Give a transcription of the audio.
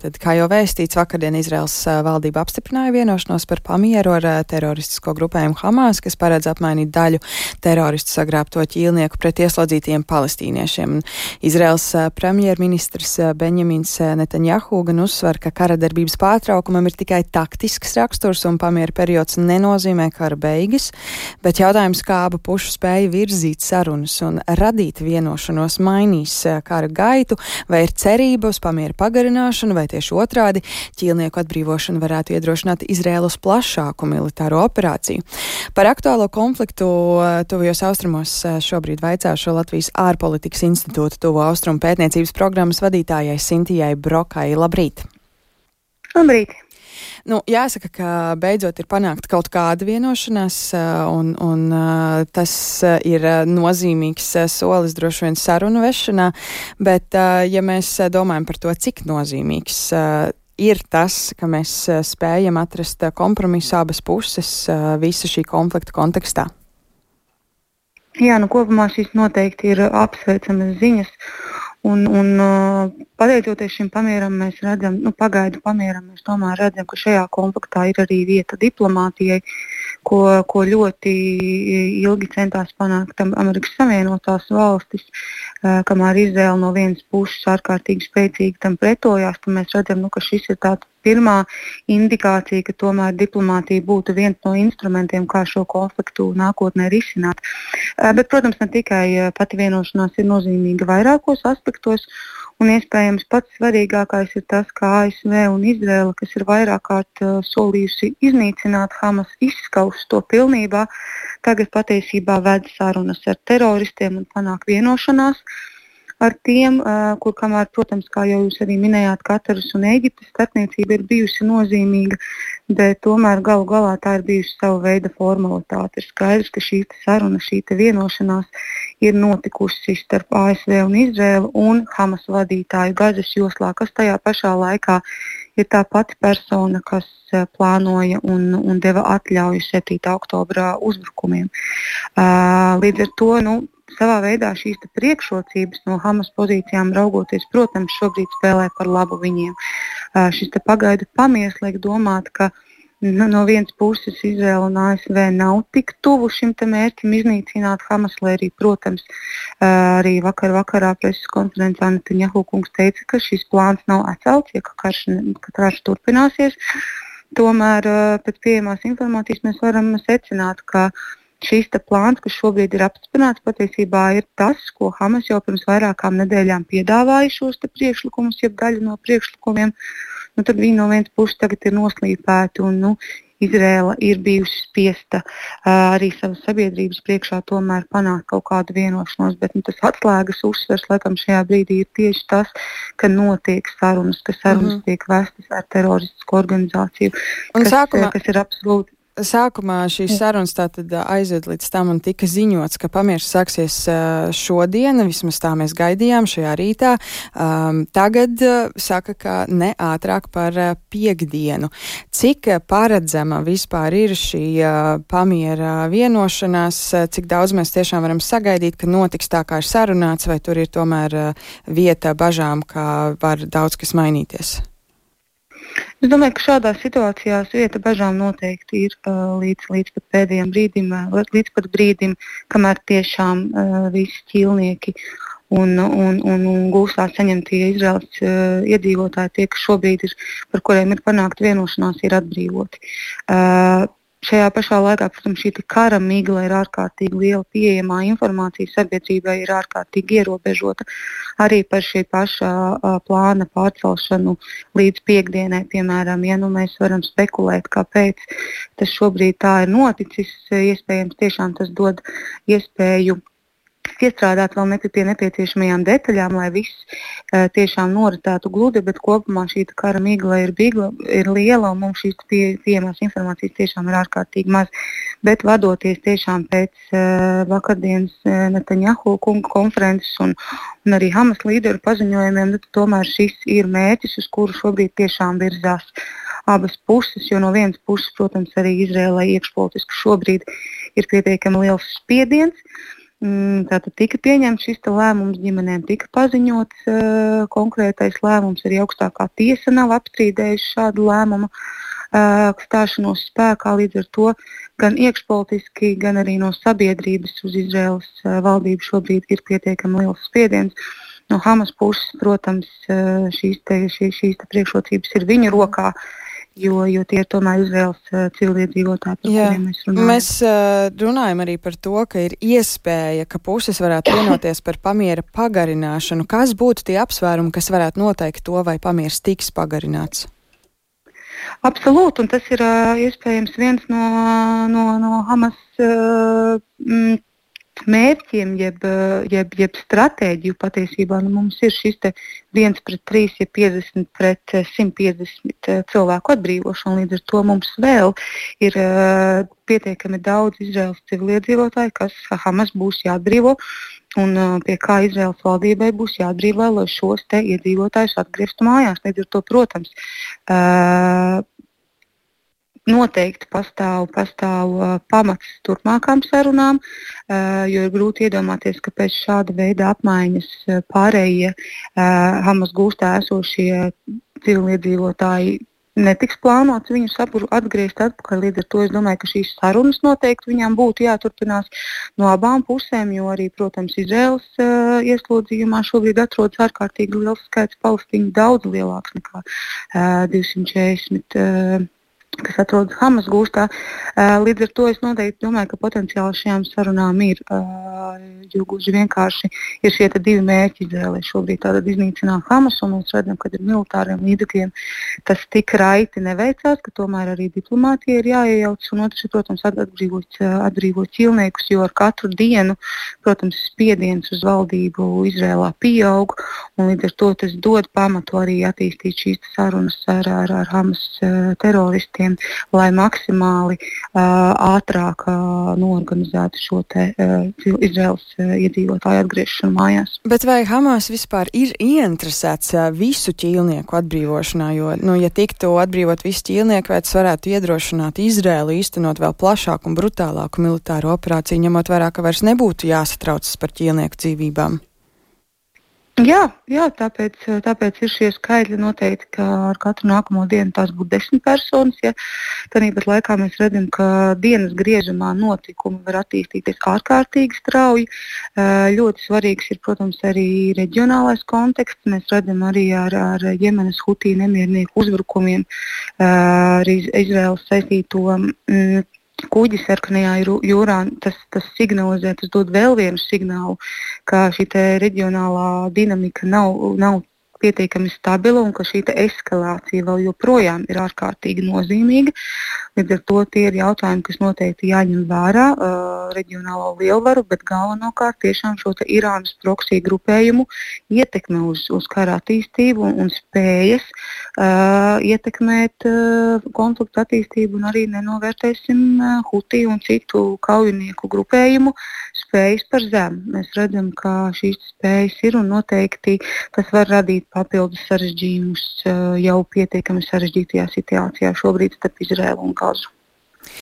Tad, kā jau vēstīts, vakardien Izraels valdība apstiprināja vienošanos par pamieru ar teroristisko grupējumu Hamas, kas paredz apmainīt daļu teroristu sagrābto ķīlnieku pret ieslodzītiem palestīniešiem. Izraels premjerministrs Benjamins Netanjahu gan uzsver, ka kara darbības pārtraukumam ir tikai taktisks raksturs un pamiera periods nenozīmē kara beigas, bet jautājums, kā abu pušu spēja virzīt sarunas un radīt vienošanos mainīs kara gaitu, vai ir cerība uz pamiera pagarināšanu vai tieši otrādi ķīlnieku atbrīvošana varētu iedrošināt Izrēlu uz plašāku militāro operāciju. Par aktuālo konfliktu eh, tuvajos austrumos eh, šobrīd vaicāšu Latvijas ārpolitikas institūta tuvo austrumu pētniecības programmas vadītājai Sintijai Brokai. Labrīt! Labrīt! Nu, jāsaka, ka beidzot ir panākta kaut kāda vienošanās, eh, un, un tas ir nozīmīgs solis droši vien sarunu vešanā, bet ja mēs domājam par to, cik nozīmīgs ir tas, ka mēs eh, spējam atrast eh, kompromisu abas puses eh, visa šī konflikta kontekstā? Jā, nu kopumā šīs noteikti ir apsveicamas ziņas. Un, un pateicoties šim pamieram, mēs redzam, nu, pagaidu pamieram, mēs tomēr redzam, ka šajā konfliktā ir arī vieta diplomātijai, ko, ko ļoti ilgi centās panākt Amerikas Savienotās valstis. Kamēr Izraela no vienas puses ārkārtīgi spēcīgi tam pretojās, mēs redzam, nu, ka šis ir tāds pirmā indikācija, ka tomēr diplomātija būtu viens no instrumentiem, kā šo konfliktu nākotnē risināt. Bet, protams, ne tikai pati vienošanās ir nozīmīga vairākos aspektos. Un iespējams pats svarīgākais ir tas, ka ASV un Izraela, kas ir vairāk kārt uh, solījusi iznīcināt Hamas, izskaust to pilnībā, tagad patiesībā ved sarunas ar teroristiem un panāk vienošanās. Uh, ar tiem, kur, kamēr, protams, kā jau jūs arī minējāt, Kataras un Eģiptes starpniecība ir bijusi nozīmīga, bet tomēr galu galā tā ir bijusi sava veida formalitāte. Ir skaidrs, ka šī saruna, šī vienošanās ir notikusi starp ASV un Izrēlu un Hamas vadītāju Gazas joslā, kas tajā pašā laikā ir tā pati persona, kas plānoja un, un deva atļauju 7. oktobra uzbrukumiem. Līdz ar to nu, savā veidā šīs priekšrocības no Hamas pozīcijām raugoties, protams, šobrīd spēlē par labu viņiem. Šis pagaidu pamieris liek domāt, ka nu, no vienas puses Izraela un ASV nav tik tuvu šim mērķim iznīcināt Hamas, lai arī, protams, arī vakar vakarā preses konferencē Netanjahu kungs teica, ka šis plāns nav atcelts, ja karš, ka karš turpināsies. Tomēr pēc pieejamās informācijas mēs varam secināt, ka uh, šīs plāns, kas šobrīd ir apstiprināts, patiesībā ir tas, ko Hamas jau pirms vairākām nedēļām piedāvāja šos priekšlikumus, jeb daļu no priekšlikumiem. Nu, tad viņi no vienas puses tagad ir noslīpēti un nu, Izrēla ir bijusi spiesta uh, arī savas sabiedrības priekšā tomēr panākt kaut kādu vienošanos, bet nu, tas atslēgas uzsvers laikam šajā brīdī ir tieši tas, ka notiek sarunas, ka sarunas mm -hmm. tiek vestas ar teroristisku organizāciju, un kas, sākumā... kas ir absolūti Sākumā šīs sarunas aizved līdz tam un tika ziņots, ka pamieris sāksies šodien, vismaz tā mēs gaidījām šajā rītā. Um, tagad saka, ka ne ātrāk par piekdienu. Cik paredzama vispār ir šī pamiera vienošanās, cik daudz mēs tiešām varam sagaidīt, ka notiks tā, kā ir sarunāts, vai tur ir tomēr vieta bažām, ka var daudz kas mainīties? Es domāju, ka šādās situācijās vieta bažām noteikti ir uh, līdz, līdz pat pēdējiem brīdim, līdz pat brīdim, kamēr tiešām uh, visi ķīlnieki un, un, un, un gūstā saņemtie Izraels uh, iedzīvotāji, tie, kas šobrīd ir, par kuriem ir panākta vienošanās, ir atbrīvoti. Uh, Šajā pašā laikā, protams, šī kara migla ir ārkārtīgi liela, pieejamā informācija sabiedrībai ir ārkārtīgi ierobežota. Arī par šī paša a, plāna pārcelšanu līdz piekdienai, piemēram, ja nu mēs varam spekulēt, kāpēc tas šobrīd tā ir noticis, iespējams, tiešām tas dod iespēju iestrādāt vēl nepie pie nepieciešamajām detaļām, lai viss uh, tiešām noritētu gludi, bet kopumā šī kara migla ir, bigla, ir liela un mums šīs pie, pieejamās informācijas tiešām ir ārkārtīgi maz. Bet vadoties tiešām pēc uh, vakardienas uh, Netanjahu kunga konferences un, un arī Hamas līderu paziņojumiem, nu, tomēr šis ir mērķis, uz kuru šobrīd tiešām virzās abas puses, jo no vienas puses, protams, arī Izrēlai iekšpolitiski šobrīd ir pietiekami liels spiediens. Uh, tātad tika pieņemts šis lēmums, ģimenēm tika paziņots uh, konkrētais lēmums, arī augstākā tiesa nav apstrīdējusi šādu lēmumu uh, stāšanos spēkā. Līdz ar to gan iekšpolitiski, gan arī no sabiedrības uz Izraels valdību šobrīd ir pietiekami liels spiediens. No Hamas puses, protams, šīs, te, šī, šīs te priekšrocības ir viņu rokā. Uh, jo, jo tie ir tomēr Izraels uh, civiliedzīvotāji, par Jā. kuriem mēs runājam. Mēs uh, runājam arī par to, ka ir iespēja, ka puses varētu vienoties par pamiera pagarināšanu. Kas būtu tie apsvērumi, kas varētu noteikt to, vai pamieris tiks pagarināts? Absolūti, un tas ir uh, iespējams viens no, no, no Hamas uh, mērķiem, jeb, jeb, jeb stratēģiju patiesībā nu, mums ir šis viens pret trīs, ja 50 pret 150 cilvēku atbrīvošana. Līdz ar to mums vēl ir uh, pietiekami daudz Izraels civiliedzīvotāju, kas Hamas būs jāatbrīvo. Un uh, pie kā Izraels valdībai būs jāatbrīvo, lai šos iedzīvotājus atgrieztu mājās. Līdz ar to, protams, uh, noteikti pastāv, pastāv pamats turpmākām sarunām, jo ir grūti iedomāties, ka pēc šāda veida apmaiņas pārējie Hamas gūstā esošie civiliedzīvotāji netiks plānots viņus atgriezt atpakaļ. Līdz ar to es domāju, ka šīs sarunas noteikti viņām būtu jāturpinās no abām pusēm, jo arī, protams, Izraels uh, ieslodzījumā šobrīd atrodas ārkārtīgi liels skaits palestīņu, daudz lielāks nekā uh, 240. Uh, kas atrodas Hamas gūstā. Līdz ar to es noteikti domāju, ka potenciāli šajām sarunām ir. Jo gluži vienkārši ir šie divi mērķi Izraēlē. Šobrīd tātad iznīcināt Hamas, un mēs redzam, ka ar militāriem līdzekļiem tas tik raiti neveicās, ka tomēr arī diplomātija ir jāiejaucas. Un otrs ir, protams, atbrīvot, atbrīvot ķilniekus, jo ar katru dienu, protams, spiediens uz valdību Izrēlā pieaug. Līdz ar to tas dod pamatu arī attīstīt šīs sarunas ar, ar, ar Hamas teroristiem spēkiem, lai maksimāli ātrāk norganizētu šo te, Izraels iedzīvotāju atgriešanu mājās. Bet vai Hamas vispār ir ieinteresēts visu ķīlnieku atbrīvošanā? Jo, nu, ja tiktu atbrīvot visi ķīlnieki, vai tas varētu iedrošināt Izraēlu īstenot vēl plašāku un brutālāku militāru operāciju, ņemot vērā, ka vairs nebūtu jāsatraucas par ķīlnieku dzīvībām? Jā, jā tāpēc, tāpēc ir šie skaitļi noteikti, ka ar katru nākamo dienu tās būtu desmit personas. Ja. Tāpat laikā mēs redzam, ka dienas griežamā notikumi var attīstīties ārkārtīgi strauji. Ļoti svarīgs ir, protams, arī reģionālais konteksts. Mēs redzam arī ar, ar Jemenas hutī nemiernieku uzbrukumiem, ar Izraels saistīto. Mm, kuģi sarkanajā jūrā, tas, tas signalizē, tas dod vēl vienu signālu, ka šī reģionālā dinamika nav, nav pietiekami stabila un ka šī eskalācija vēl joprojām ir ārkārtīgi nozīmīga. Līdz ar to tie ir jautājumi, kas noteikti jāņem vērā uh, reģionālo lielvaru, bet galvenokārt tiešām šo Irānas proksiju grupējumu ietekme uz, uz kara attīstību un, un spējas uh, ietekmēt uh, konfliktu attīstību un arī nenovērtēsim uh, Hutī un citu kaujinieku grupējumu spējas par zemu. Mēs redzam, ka šīs spējas ir un noteikti tas var radīt papildus sarežģījumus uh, jau pietiekami sarežģītajā situācijā šobrīd starp Izraēlu un cause